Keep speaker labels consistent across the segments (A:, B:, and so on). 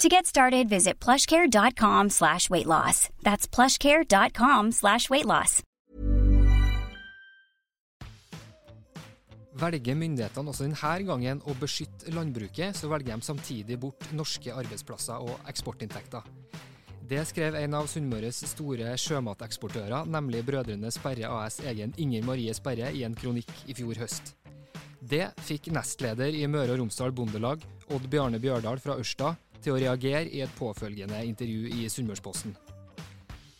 A: To get started, visit plushcare.com slash weight loss. That's plushcare.com slash weight loss.
B: Velger myndighetene også denne gangen å beskytte landbruket, så velger de samtidig bort norske arbeidsplasser og eksportinntekter. Det skrev en av Sunnmøres store sjømateksportører, nemlig Brødrene Sperre AS egen Inger Marie Sperre, i en kronikk i fjor høst. Det fikk nestleder i Møre og Romsdal Bondelag, Odd Bjarne Bjørdal fra Ørsta, til å reagere i et påfølgende intervju i Sunnmørsposten.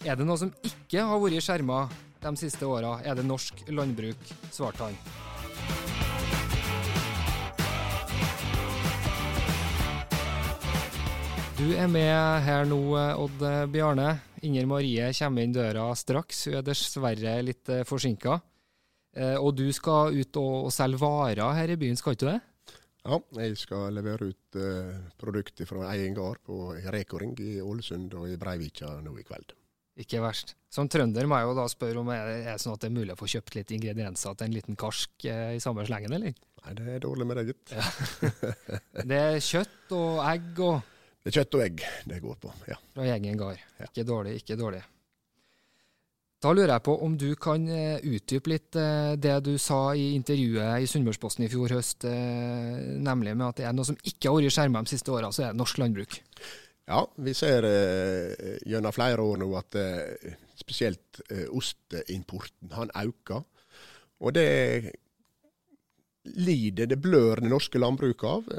B: Er det noe som ikke har vært skjerma de siste åra, er det norsk landbruk, svarte han. Du er med her nå, Odd Bjarne. Inger Marie kommer inn døra straks. Hun er dessverre litt forsinka. Og du skal ut og selge varer her i byen, skal ikke du det?
C: Ja, jeg skal levere ut uh, produkter fra egen gard på Reko-ring i Ålesund og i Breivika nå i kveld.
B: Ikke verst. Som trønder må jeg jo da spørre om er det sånn at det er mulig å få kjøpt litt ingredienser til en liten karsk eh, i samme slengen, eller?
C: Nei, det er dårlig med det, gitt.
B: Ja. det er kjøtt og egg og
C: Det er kjøtt og egg det går på, ja.
B: Fra egen gard.
C: Ja.
B: Ikke dårlig, ikke dårlig. Da lurer jeg på om du kan utdype litt det du sa i intervjuet i Sunnmørsposten i fjor høst, nemlig med at det er noe som ikke har vært skjerma de siste åra, så er det norsk landbruk.
C: Ja, vi ser eh, gjennom flere år nå at eh, spesielt eh, osteimporten han øker. Og det lider, det blør det norske landbruket av.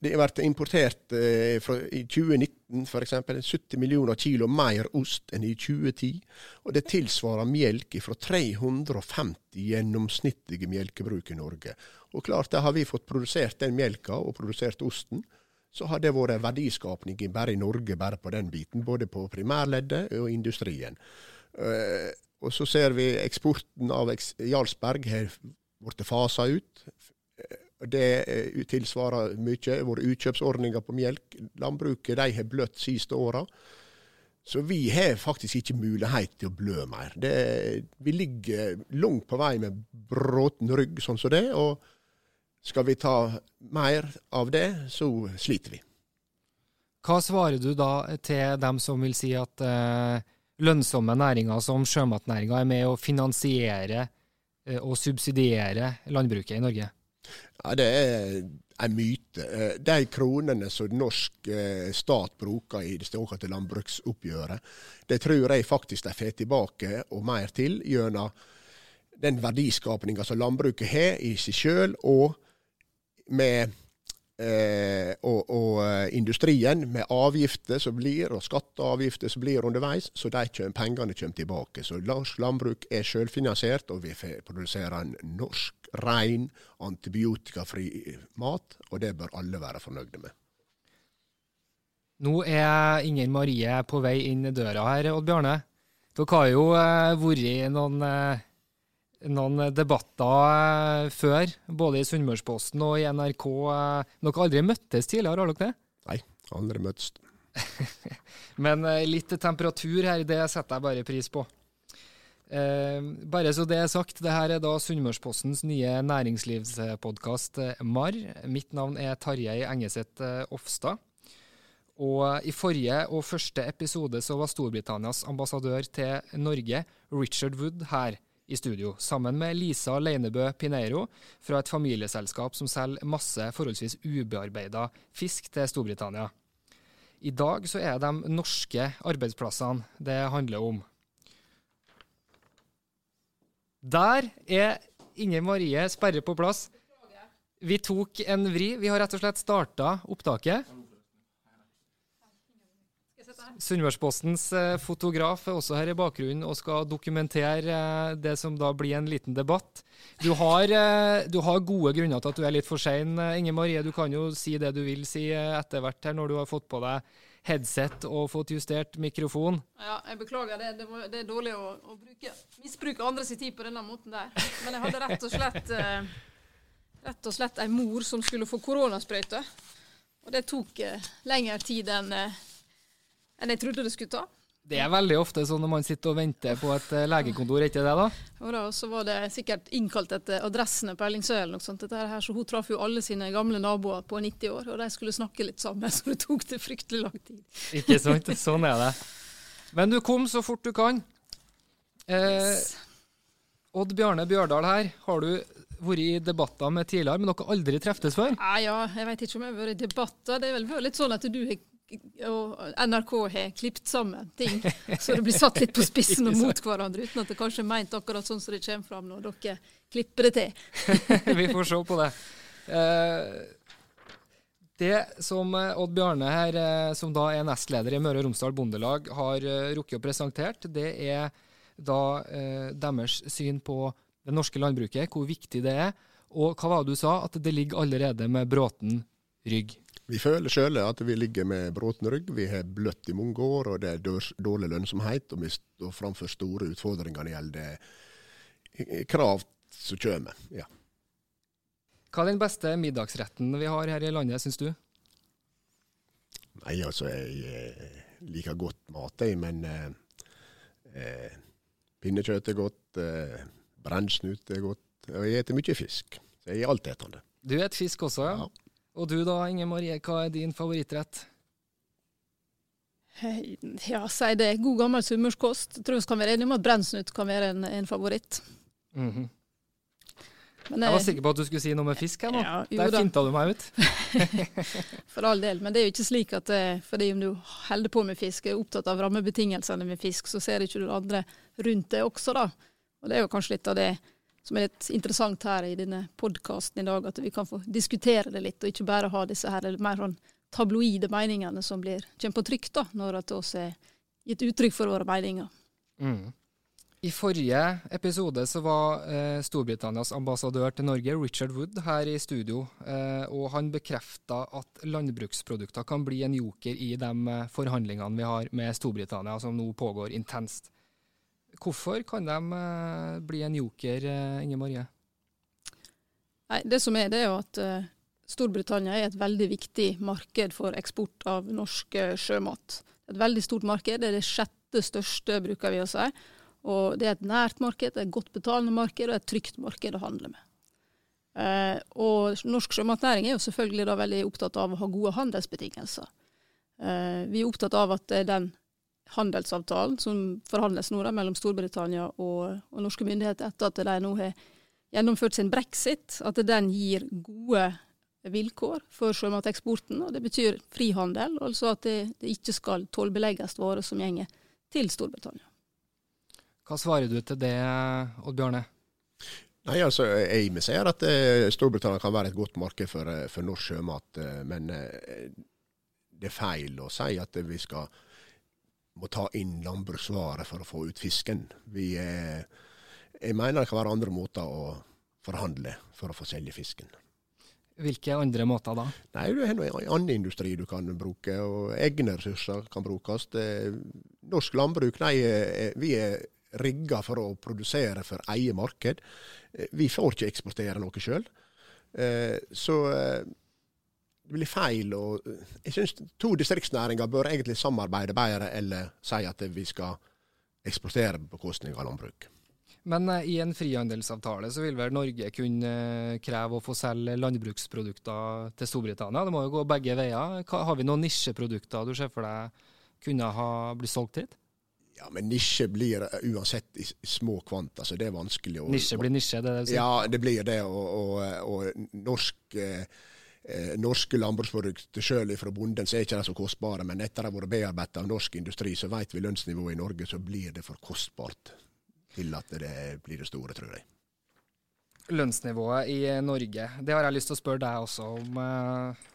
C: Det vært importert eh, fra, i 2019 f.eks. 70 millioner kilo mer ost enn i 2010. Og det tilsvarer melk fra 350 gjennomsnittlige melkebruk i Norge. Og klart, da har vi fått produsert den melka og produsert osten så har det vært verdiskapning bare i Norge, bare på den biten. Både på primærleddet og industrien. Uh, og så ser vi eksporten av Jarlsberg har blitt fasa ut. Det uh, tilsvarer mye. Våre utkjøpsordninger på melk. Landbruket de har bløtt siste åra. Så vi har faktisk ikke mulighet til å blø mer. Det, vi ligger langt på vei med bråten rygg, sånn som det. og skal vi ta mer av det, så sliter vi.
B: Hva svarer du da til dem som vil si at eh, lønnsomme næringer som sjømatnæringa er med å finansiere eh, og subsidiere landbruket i Norge?
C: Ja, Det er en myte. De kronene som norsk stat bruker i det såkalte landbruksoppgjøret, det tror jeg faktisk de får tilbake og mer til gjennom den verdiskapninga som landbruket har i seg sjøl, og med eh, og, og, industrien med avgifter som blir, og skatteavgifter som blir underveis, så de kjem, pengene kommer tilbake. Så norsk landbruk er selvfinansiert, og vi produserer en norsk, ren, antibiotikafri mat, og det bør alle være fornøyde med.
B: Nå er Inger Marie på vei inn døra her, Odd Bjarne. Dere har jo eh, vært noen eh, noen debatter før, både i Sunnmørsposten og i NRK. Dere har aldri møttes tidligere, har dere det?
C: Nei, aldri møttes.
B: Men litt temperatur her, det setter jeg bare pris på. Eh, bare så det er sagt, det her er da Sunnmørspostens nye næringslivspodkast MAR. Mitt navn er Tarjei Engeseth Ofstad. Og I forrige og første episode så var Storbritannias ambassadør til Norge, Richard Wood, her i studio, sammen med Lisa Leinebø Pineiro fra et familieselskap som selger masse forholdsvis ubearbeida fisk til Storbritannia. I dag så er de norske arbeidsplassene det handler om. Der er Inger Marie Sperre på plass. Vi tok en vri. Vi har rett og slett starta opptaket. Sunnmørspostens eh, fotograf er også her i bakgrunnen og skal dokumentere eh, det som da blir en liten debatt. Du har, eh, du har gode grunner til at du er litt for sein, Inge Marie. Du kan jo si det du vil si etter hvert her, når du har fått på deg headset og fått justert mikrofon.
D: Ja, jeg beklager det. Det, var, det er dårlig å, å bruke, misbruke andres tid på denne måten der. Men jeg hadde rett og slett rett og slett ei mor som skulle få koronasprøyte. Og det tok lengre tid enn enn jeg trodde det skulle ta.
B: Det er veldig ofte sånn når man sitter og venter på et eh, legekontor, ikke det da?
D: Og da, så var det sikkert innkalt etter adressene på Ellingsøy eller noe sånt. Dette her, så hun traff jo alle sine gamle naboer på 90 år, og de skulle snakke litt sammen, så det tok det fryktelig lang tid.
B: Ikke sant. Sånn er det. Men du kom så fort du kan. Eh, Odd Bjarne Bjørdal her, har du vært i debatter med tidligere, men dere har aldri treftes før?
D: Nei, ja, jeg vet ikke om jeg har vært i debatter. Det er vel litt sånn at du har og NRK har klippet sammen ting, så det blir satt litt på spissen og mot hverandre, uten at det kanskje er meint akkurat sånn som det kommer fram når dere klipper det til.
B: Vi får se på det. Eh, det som eh, Odd Bjarne her, eh, som da er nestleder i Møre og Romsdal Bondelag, har rukket å presentert, det er da deres syn på det norske landbruket, hvor viktig det er. Og hva var det du sa? At det ligger allerede med bråten rygg?
C: Vi føler sjøl at vi ligger med bråten rygg. Vi har bløtt i mange år, og det er dårlig lønnsomhet. Og vi står framfor store utfordringer når det gjelder krav som kommer. Ja.
B: Hva er den beste middagsretten vi har her i landet, syns du?
C: Nei, altså, jeg eh, liker godt mat, jeg. Men eh, eh, pinnekjøtt er godt. Eh, Brennsnut er godt. Og jeg spiser mye fisk. Så jeg er altetende.
B: Du spiser fisk også, ja? ja. Og du da, Inge Marie, hva er din favorittrett?
D: Ja, si det. God gammel sunnmørskost. Tror vi kan være enige om at brennsnut kan være en, en favoritt.
B: Mm -hmm. Men, jeg var sikker på at du skulle si noe med fisk her nå. Ja, Der finta du meg ut.
D: For all del. Men det er jo ikke slik at det, eh, fordi om du holder på med fisk, er opptatt av rammebetingelsene med fisk, så ser ikke du andre rundt det også, da. Og det er jo kanskje litt av det som er litt interessant her i denne podkasten i dag, at vi kan få diskutere det litt, og ikke bare ha disse her mer sånn tabloide meningene som blir, kommer på trykk da, når det oss er gitt uttrykk for våre meninger.
B: Mm. I forrige episode så var eh, Storbritannias ambassadør til Norge, Richard Wood, her i studio. Eh, og han bekrefta at landbruksprodukter kan bli en joker i de eh, forhandlingene vi har med Storbritannia, som nå pågår intenst. Hvorfor kan de uh, bli en joker, uh, Inge Marie?
D: Nei, Det som er, det er at uh, Storbritannia er et veldig viktig marked for eksport av norsk sjømat. Et veldig stort marked. Det er det sjette største, bruker vi å si. Og det er et nært marked, et godt betalende marked og et trygt marked å handle med. Eh, og norsk sjømatnæring er jo selvfølgelig veldig opptatt av å ha gode handelsbetingelser. Eh, vi er opptatt av at den handelsavtalen som forhandles nå da, mellom Storbritannia og, og, norske myndigheter etter at de nå har gjennomført sin brexit, at den gir gode vilkår for sjømateksporten. og Det betyr frihandel, altså at det, det ikke skal tollbelegges varer som gjenger til Storbritannia.
B: Hva svarer du til det, Odd Bjørne?
C: Nei, altså, Jeg vil si at eh, Storbritannia kan være et godt marked for, eh, for norsk sjømat, eh, men det er feil å si at vi skal må ta inn landbruksvarer for å få ut fisken. Vi, eh, jeg mener det kan være andre måter å forhandle for å få selge fisken.
B: Hvilke andre måter da?
C: Nei, Du har noe annen industri du kan bruke, og egne ressurser kan brukes. Norsk landbruk nei, eh, vi er rigga for å produsere for eget marked. Eh, vi får ikke eksportere noe sjøl. Eh, så det blir feil. og Jeg syns to distriktsnæringer bør egentlig samarbeide bedre, eller si at vi skal eksportere på bekostning av landbruk.
B: Men uh, i en frihandelsavtale så vil vel Norge kunne uh, kreve å få selge landbruksprodukter til Storbritannia? Det må jo gå begge veier. Har vi noen nisjeprodukter du ser for deg kunne ha blitt solgt hit?
C: Ja, men nisje blir uansett i små kvanta, så det er vanskelig å
B: Nisje blir nisje, det er det du sier?
C: Ja, det blir det. Og, og, og norsk eh, eh, norske landbruksprodukter sjøl fra bonden, så er ikke de så kostbare. Men etter å ha vært bearbeidet av norsk industri, så vet vi lønnsnivået i Norge, så blir det for kostbart til at det blir det store, tror jeg.
B: Lønnsnivået i Norge, det har jeg lyst til å spørre deg også om. Eh,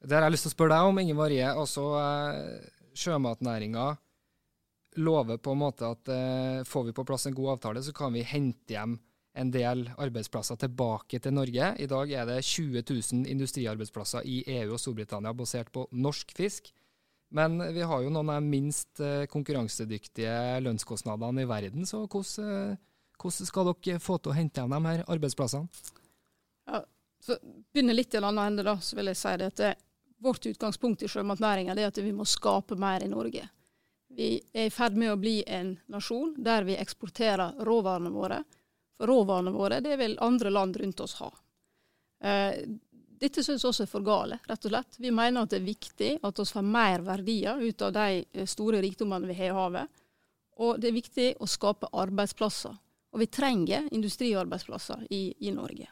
B: det har jeg lyst til å spørre deg om, Inge Marie. Også eh, sjømatnæringa lover på en måte at eh, får vi på plass en god avtale, så kan vi hente hjem en del arbeidsplasser tilbake til Norge. I dag er det 20 000 industriarbeidsplasser i EU og Storbritannia basert på norsk fisk. Men vi har jo noen av de minst konkurransedyktige lønnskostnadene i verden, så hvordan hvordan skal dere få til å hente igjen de her arbeidsplassene?
D: Ja, så begynner litt i en annen ende, da, så vil jeg si det at det, vårt utgangspunkt i sjømatnæringa er at vi må skape mer i Norge. Vi er i ferd med å bli en nasjon der vi eksporterer råvarene våre. For råvarene våre det vil andre land rundt oss ha. Eh, dette syns også er for gale, rett og slett. Vi mener at det er viktig at vi får mer verdier ut av de store rikdommene vi har i havet. Og det er viktig å skape arbeidsplasser. Og vi trenger industriarbeidsplasser i, i Norge.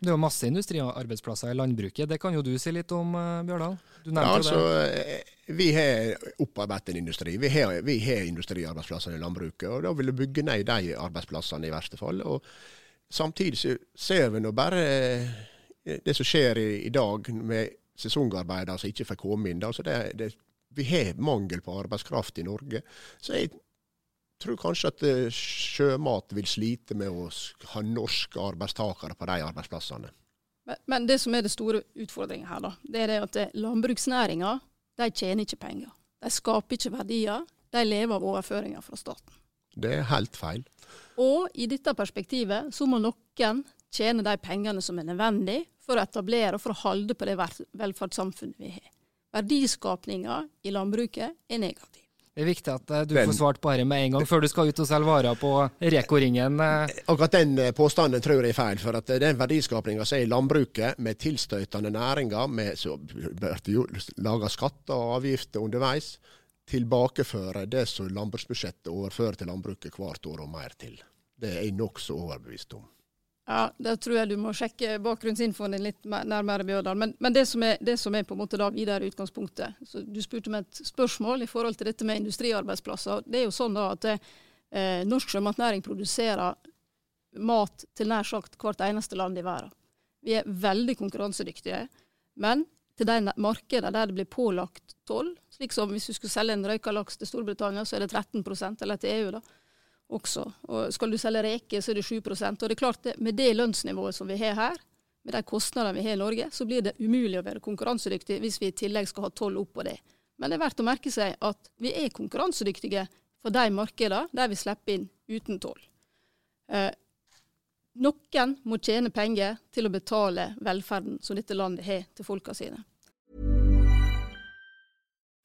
B: Det er jo masse industriarbeidsplasser i landbruket. Det kan jo du si litt om, uh, Bjørdal?
C: ja, altså, det. Eh, vi har opparbeidet en industri. Vi har, vi har, industriarbeidsplasser i landbruket. og Da vil vi bygge ned de arbeidsplassene i verste fall. og Samtidig ser vi nå bare eh, det som skjer i, i dag med sesongarbeidere som ikke får komme inn. Altså det, det, vi har mangel på arbeidskraft i Norge. Så jeg tror kanskje at eh, sjømat vil slite med å ha norske arbeidstakere på de arbeidsplassene.
D: Men, det som er det store utfordringen her, da, det er det at eh, landbruksnæringa tjener ikke penger. De skaper ikke verdier. De lever av overføringer fra staten.
C: Det er helt feil.
D: Og i dette perspektivet så må noen tjene de pengene som er nødvendig for å etablere og for å holde på det velferdssamfunnet vi har. Verdiskapninga i landbruket er negativ.
B: Det er viktig at uh, du får svart på dette med en gang, før du skal ut og selge varer på Reko-ringen. Uh.
C: Akkurat den påstanden tror jeg er feil. For at den verdiskapinga som er i landbruket, med tilstøtende næringer, med, så bør det laga skatter og avgifter underveis, tilbakeføre det som landbruksbudsjettet overfører til landbruket hvert år og mer til. Det er jeg nokså overbevist om.
D: Ja, Da tror jeg du må sjekke bakgrunnsinfoen din litt nærmere, Bjørdal. Men, men det, som er, det, som er, på en måte da videre utgangspunktet så Du spurte meg et spørsmål i forhold til dette med industriarbeidsplasser. Det er jo sånn da at eh, norsk sjømatnæring produserer mat til nær sagt hvert eneste land i verden. Vi er veldig konkurransedyktige. Men til de markedene der det blir pålagt toll, slik som hvis du skulle selge en røyka laks til Storbritannia, så er det 13% eller til EU, da også. Og skal du selge reker, så er det 7% Og det er klart, det, med det lønnsnivået som vi har her, med de kostnadene vi har i Norge, så blir det umulig å være konkurransedyktig hvis vi i tillegg skal ha toll opp på det. Men det er verdt å merke seg at vi er konkurransedyktige for de markedene der vi slipper inn uten toll. Eh, noen må tjene penger til å betale velferden som dette landet har til folka sine.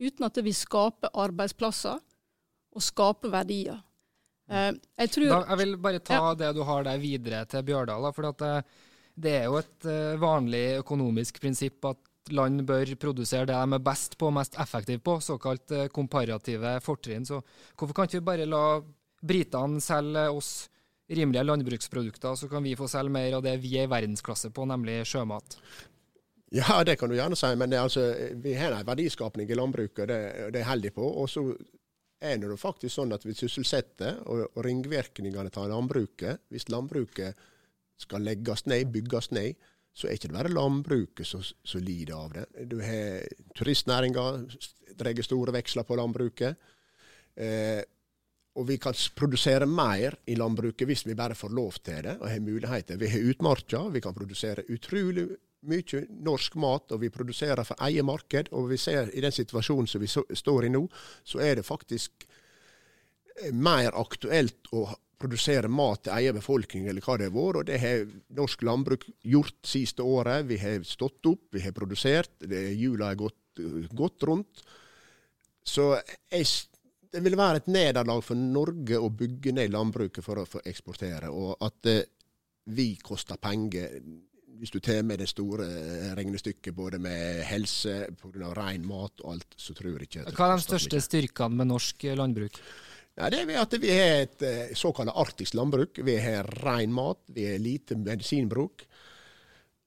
D: uten at det vil skape arbeidsplasser og skape verdier.
B: Uh, jeg, tror, da, jeg, vil bare ta ja. det du har der videre til Bjørdal. For det, eh, det, er jo et uh, vanlig økonomisk prinsipp at land bør produsere det de er best på, mest effektive på, såkalt eh, komparative fortrinn. Så hvorfor kan ikke vi bare la britene selge oss rimelige landbruksprodukter, så kan vi få selge mer av det vi er i verdensklasse på, nemlig sjømat?
C: Ja, det kan du gjerne si, men altså, vi har en verdiskapning i landbruket, det, det er heldig på. Og så er det faktisk sånn at vi sysselsetter, og, og ringvirkningene av landbruket Hvis landbruket skal legges ned, bygges ned, så er ikke det bare landbruket som lider av det. Du har turistnæringa drar store veksler på landbruket. Eh, og vi kan produsere mer i landbruket hvis vi bare får lov til det og har muligheter. Vi har utmarka, vi kan produsere utrolig mye norsk mat, og vi produserer for eget marked. Og vi ser i den situasjonen som vi så, står i nå, så er det faktisk eh, mer aktuelt å produsere mat til egen befolkning, eller hva det har vært. Og det har norsk landbruk gjort siste året. Vi har stått opp, vi har produsert. Hjula har gått godt rundt. Så jeg, det vil være et nederlag for Norge å bygge ned landbruket for å få eksportere. Og at eh, vi koster penger hvis du tar med det store regnestykket både med helse, pga. ren mat og alt, så tror jeg ikke
B: Hva er de største styrkene med norsk landbruk?
C: Ja, det er at Vi har et eh, såkalt arktisk landbruk. Vi har ren mat, vi har lite medisinbruk.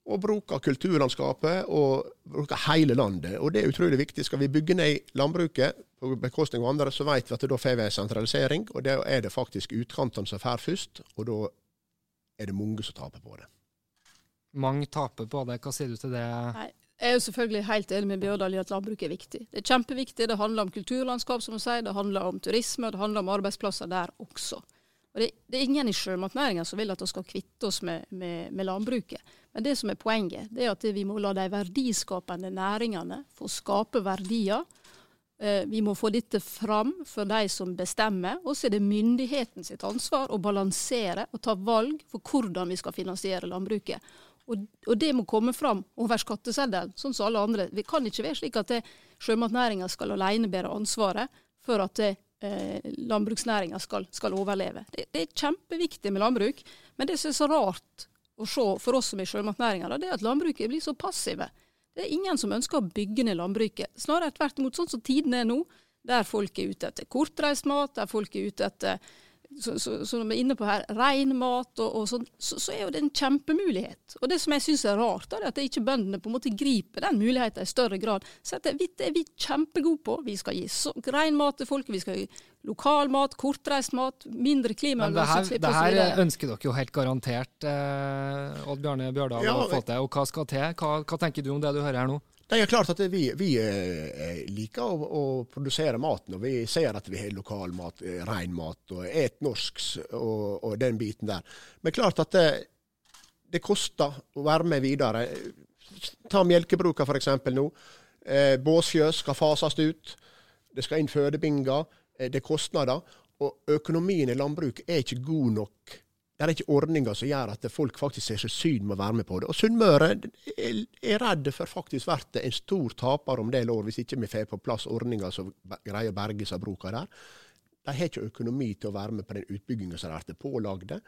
C: Og bruker kulturlandskapet og bruker hele landet. Og Det er utrolig viktig. Skal vi bygge ned landbruket på bekostning av andre, så vet vi at da får vi en sentralisering. Og da er det faktisk utkantene som får først, og da er det mange som taper på det.
B: Mange taper på det. Hva sier du til det?
D: Nei, jeg er jo selvfølgelig helt enig med Bjørdal i at landbruket er viktig. Det er kjempeviktig. Det handler om kulturlandskap, som hun sier. Det handler om turisme, og det handler om arbeidsplasser der også. Og det, det er ingen i sjømatnæringa som vil at vi skal kvitte oss med, med, med, landbruket. Men det som er poenget, det er at vi må la de verdiskapende næringene få skape verdier. Eh, vi må få dette fram for de som bestemmer. Og så er det myndigheten sitt ansvar å balansere og ta valg for hvordan vi skal finansiere landbruket. Og, og, det må komme fram over skatteseddelen, sånn som alle andre. Det kan ikke være slik at sjømatnæringa skal alene bære ansvaret for at eh, landbruksnæringa skal, skal, overleve. Det, det, er kjempeviktig med landbruk, men det som er så rart å se for oss som er i sjømatnæringa, det er at landbruket blir så passive. Det er ingen som ønsker å bygge ned landbruket. Snarere tvert imot, sånn som tiden er nå, der folk er ute etter kortreist mat, der folk er ute etter så, så, så, når vi er inne på her, ren mat og, og sånn, så, så, er jo det en kjempemulighet. Og det som jeg syns er rart, er at det ikke bøndene på en måte griper den muligheten i større grad. Så det, det er vi kjempegode på. Vi skal gi så, ren mat til folket, vi skal gi lokal mat, kortreist mat, mindre klimagassutslipp
B: osv. Det her ønsker dere jo helt garantert, eh, Odd Bjarne Bjørdal, ja, å få til. Og hva skal til? Hva, hva tenker du om det du hører her nå?
C: Det er klart at vi, vi eh, liker å, å, produsere maten, og vi ser at vi har lokal mat, eh, ren mat, og et norsk og, og, den biten der. Men klart at det, det koster å være med videre. Ta melkebruka f.eks. nå. Eh, båsfjøs skal fases ut. Det skal inn fødebinga. Eh, det er kostnader. Og økonomien i landbruket er ikke god nok det er ikke ordninger som gjør at folk faktisk ser seg syn med å være med på det. Og Sunnmøre er redd for faktisk å bli en stor taper om det år, hvis ikke vi får på plass ordninger som greier å berge seg bruka der. De har ikke økonomi til å være med på den utbygginga som de blir pålagde,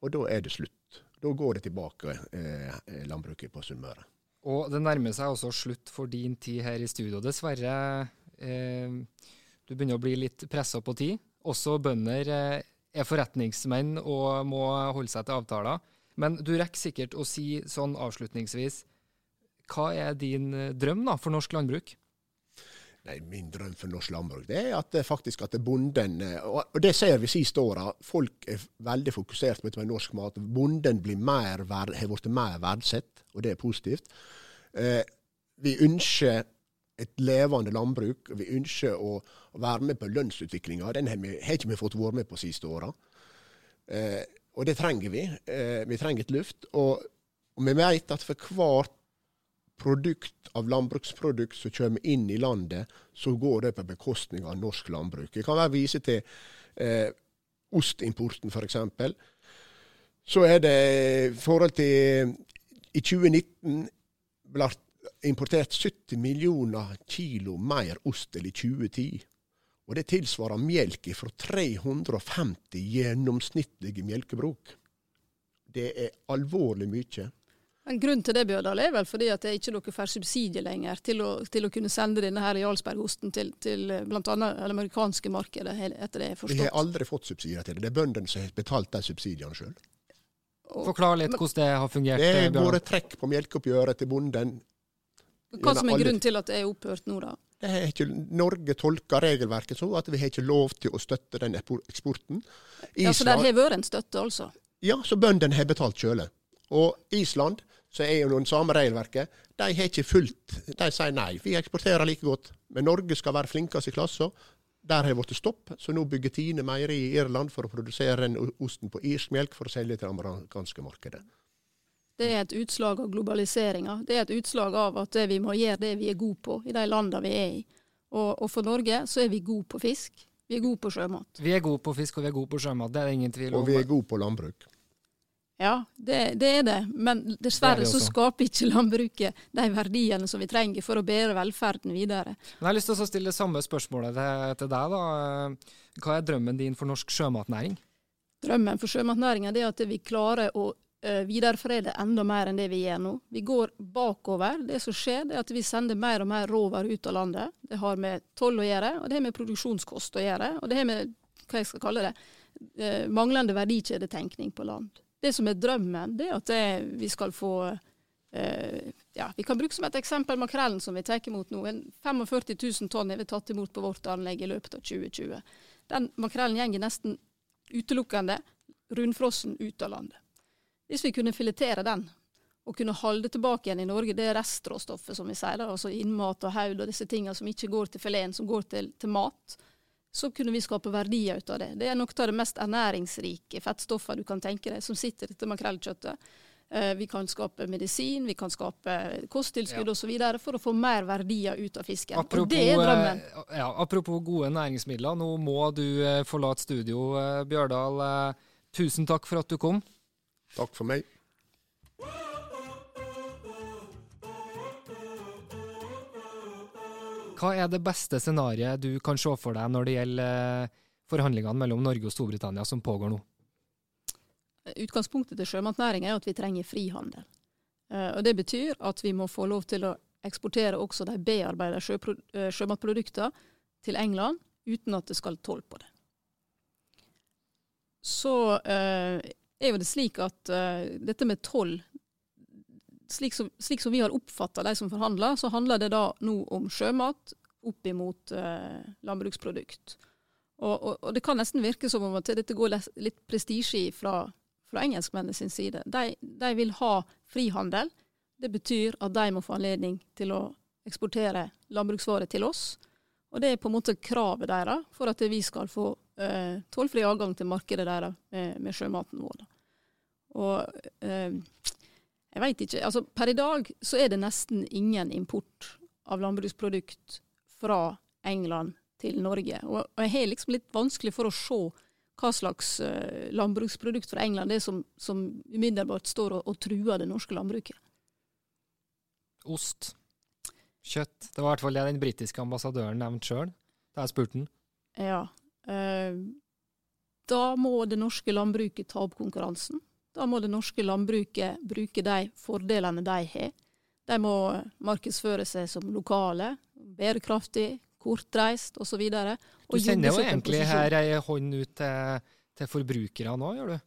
C: og da er det slutt. Da går det tilbake, eh, landbruket på Sunnmøre.
B: Og det nærmer seg også slutt for din tid her i studio, dessverre. Eh, du begynner å bli litt pressa på tid. Også bønder eh, er forretningsmenn og må holde seg til avtaler. Men du rekker sikkert å si sånn avslutningsvis Hva er din eh, drøm da for norsk landbruk?
C: Nei, Min drøm for norsk landbruk det er at det faktisk at bonden eh, Og det ser vi siste åra. Folk er veldig fokusert på norsk mat. Bonden blir mer, har blitt mer verdsett, og det er positivt. Eh, vi ønsker et levende landbruk. Vi ønsker å være med på lønnsutviklinga. Den har, vi, har ikke vi fått vært med på siste åra. Eh, og det trenger vi. Eh, vi trenger et luft. Og, og, vi vet at for hvert produkt av landbruksprodukt som kommer inn i landet, så går det på bekostning av norsk landbruk. Jeg kan bare vise til eh, ostimporten, f.eks. Så er det i forhold til I 2019 ble importert 70 millioner kilo mer ost enn i 2010. Og det tilsvarer melk fra 350 gjennomsnittlige melkebruk. Det er alvorlig mye.
D: Men Grunnen til det Bjørdal, er vel fordi at det ikke dere får subsidier lenger til å, til å kunne sende denne her Jarlsbergosten til, til bl.a. det amerikanske markedet, etter det jeg har forstått.
C: Vi har aldri fått subsidier til det. Det er bøndene som har betalt de subsidiene sjøl.
B: Forklar litt hvordan det har fungert.
C: Det har
B: Bjørnar.
C: vært trekk på melkeoppgjøret til bonden.
D: Hva som er grunnen til at det er opphørt nå, da?
C: Det ikke, Norge tolker regelverket sånn at vi har ikke lov til å støtte den eksporten.
D: Ja, Så der har vært en støtte, altså?
C: Ja, så bøndene har betalt kjøle. Og Island, som er jo noen samme regelverket, de har ikke fulgt De sier nei, vi eksporterer like godt. Men Norge skal være flinkest i klassen. Der har det blitt stopp, så nå bygger Tine meieri i Irland for å produsere den osten på irsk melk for å selge til det amerikanske markedet.
D: Det er et utslag av globaliseringa. Det er et utslag av at vi må gjøre det vi er gode på i de landene vi er i. Og, og for Norge så er vi gode på fisk. Vi er gode på sjømat.
B: Vi er gode på fisk og vi er gode på sjømat, det er det ingen tvil om.
C: Og vi er gode på landbruk.
D: Ja, det, det er det. Men
B: Det det
D: dessverre så skaper ikke landbruket de verdiene som vi trenger for å bære velferden videre.
B: Men jeg har lyst til å stille det samme spørsmålet til, deg. da. Hva er drømmen din for norsk sjømatnæring?
D: Drømmen for sjømatnæringa er at vi klarer å videreforedle enda mer enn det vi gjør nå. Vi går bakover. Det som skjer, er at vi sender mer og mer råvarer ut av landet. Det har med toll å gjøre, og det har med produksjonskost å gjøre. Og det har med hva jeg skal kalle det, eh, manglende verdikjedetenkning på land. Det som er drømmen, det er at det, vi skal få eh, ja, Vi kan bruke som et eksempel makrellen som vi tar imot nå. En 45 000 tonn har vi tatt imot på vårt anlegg i løpet av 2020. Den makrellen går nesten utelukkende rundfrossen ut av landet. Hvis vi kunne filetere den, og kunne holde tilbake igjen i Norge det restråstoffet som vi sier, da, altså innmat og haud og disse tingene som ikke går til fileten, som går til, til mat, så kunne vi skape verdier ut av det. Det er noe av det mest ernæringsrike fettstoffet du kan tenke deg, som sitter i dette makrellkjøttet. Eh, Vi kan skape medisin, vi kan skape kosttilskudd
B: Ja.
D: osv. for å få mer verdier ut av fisken.
B: Apropos,
D: og det er drømmen.
B: eh, ja, apropos gode næringsmidler, nå må du eh, forlate studio, Bjørdal. Tusen takk for at du kom.
C: Takk for meg.
B: Hva er det beste scenarioet du kan se for deg når det gjelder eh, forhandlingene mellom Norge og Storbritannia som pågår nå?
D: Utgangspunktet til sjømatnæringa er at vi trenger frihandel. Eh, og Det betyr at vi må få lov til å eksportere også de bearbeidede sjøpro- eh, sjømatproduktene til England uten at det skal toll på det. Så eh, er jo det slik at uh, dette med toll slik som, slik som vi har oppfatta de som forhandler, så handler det da nå om sjømat opp imot uh, landbruksprodukt. Og, og, og det kan nesten virke som om at dette går litt prestisje i fra, fra engelskmennene sin side. De, de vil ha frihandel. Det betyr at de må få anledning til å eksportere landbruksvarer til oss. Og det er på en måte kravet deres for at vi skal få eh, tollfri adgang til markedet deres med, med sjømaten vår. Og eh, jeg veit ikke. Altså, per i dag så er det nesten ingen import av landbruksprodukt fra England til Norge. Og, og jeg har liksom litt vanskelig for å se hva slags eh, landbruksprodukt fra England det er som, som umiddelbart står og, og truer det norske landbruket.
B: Ost, kjøtt. Det var i hvert fall det den britiske ambassadøren nevnte sjøl da jeg spurte han.
D: Ja. Eh, da må det norske landbruket ta opp konkurransen. Da må det norske landbruket bruke de fordelene de har. De må markedsføre seg som lokale, bærekraftig, kortreist osv.
B: Du sender jo egentlig her ei hånd ut til, til forbrukere nå, gjør du?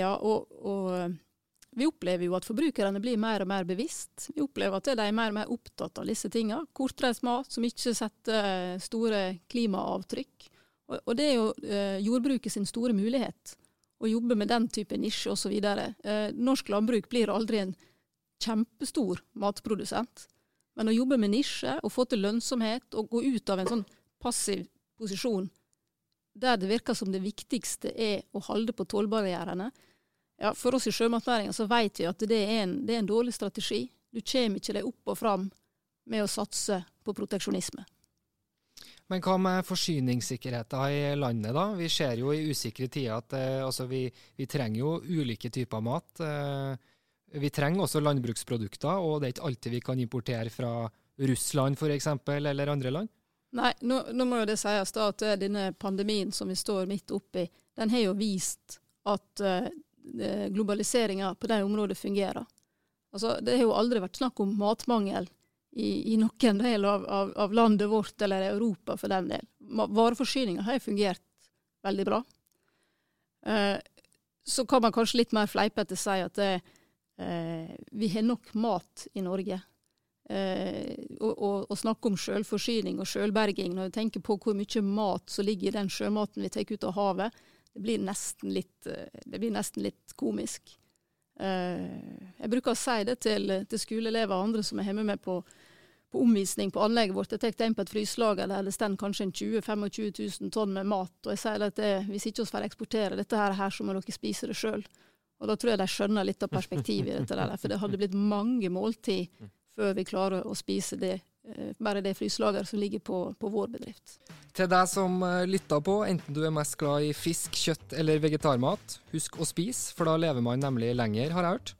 D: Ja, og, og eh, vi opplever jo at forbrukerne blir mer og mer bevisst. Vi opplever at de er mer og mer opptatt av disse tingene. Kortreist mat som ikke setter store klimaavtrykk. Og, og det er jo eh, jordbruket sin store mulighet. Å jobbe med den type nisje osv. Eh, norsk landbruk blir aldri en kjempestor matprodusent. Men å jobbe med nisje og få til lønnsomhet og gå ut av en sånn passiv posisjon der det virker som det viktigste er å holde på tollbarrierene, ja, for oss i sjømatnæringa så vet vi at det er, en, det er en dårlig strategi. Du kommer ikke deg opp og fram med å satse på proteksjonisme.
B: Men hva med forsyningssikkerheten i landet, da? Vi ser jo i usikre tider at eh, altså vi, vi trenger jo ulike typer mat. Eh, vi trenger også landbruksprodukter, og det er ikke alltid vi kan importere fra Russland f.eks., eller andre land.
D: Nei, nå, nå må jo det sies da at eh, denne pandemien som vi står midt oppi, den har jo vist at eh, globaliseringa på det området fungerer. Altså, det har jo aldri vært snakk om matmangel i, i noen del av, av, av, landet vårt, eller Europa for den del. Vareforsyninga har fungert veldig bra. Eh, så kan man kanskje litt mer fleipete si at det, eh, vi har nok mat i Norge. Eh, snakke om sjølforsyning og sjølberging, når vi tenker på hvor mye mat som ligger i den sjømaten vi tar ut av havet, det blir nesten litt, eh, blir nesten litt komisk. Eh, jeg bruker å si det til, til skoleelever og andre som er hjemme med på, på omvisning på anlegget vårt. Jeg tar inn på et fryselager der det står kanskje 20 25 000 tonn med mat. Og jeg sier at det, hvis ikke vi får eksportere dette her, så må dere spise det sjøl. Og da tror jeg de skjønner litt av perspektivet i dette der. For det hadde blitt mange måltid før vi klarer å spise det, eh, bare det fryselageret som ligger på, på, vår bedrift.
B: Til deg som eh, lytter på, enten du er mest glad i fisk, kjøtt eller vegetarmat, husk å spise, for da lever man nemlig lenger, har jeg hørt.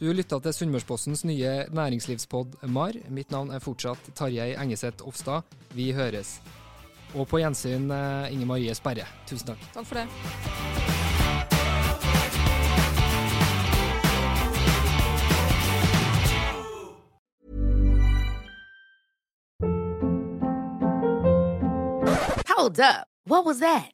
B: Du lytta til Sunnmørspostens nye næringslivspod MAR. Mitt navn er fortsatt Tarjei Engeseth Ofstad. Vi høres. Og på gjensyn, eh, Inger Marie Sperre. Tusen takk.
D: Takk for det.
E: Hold up. What was that?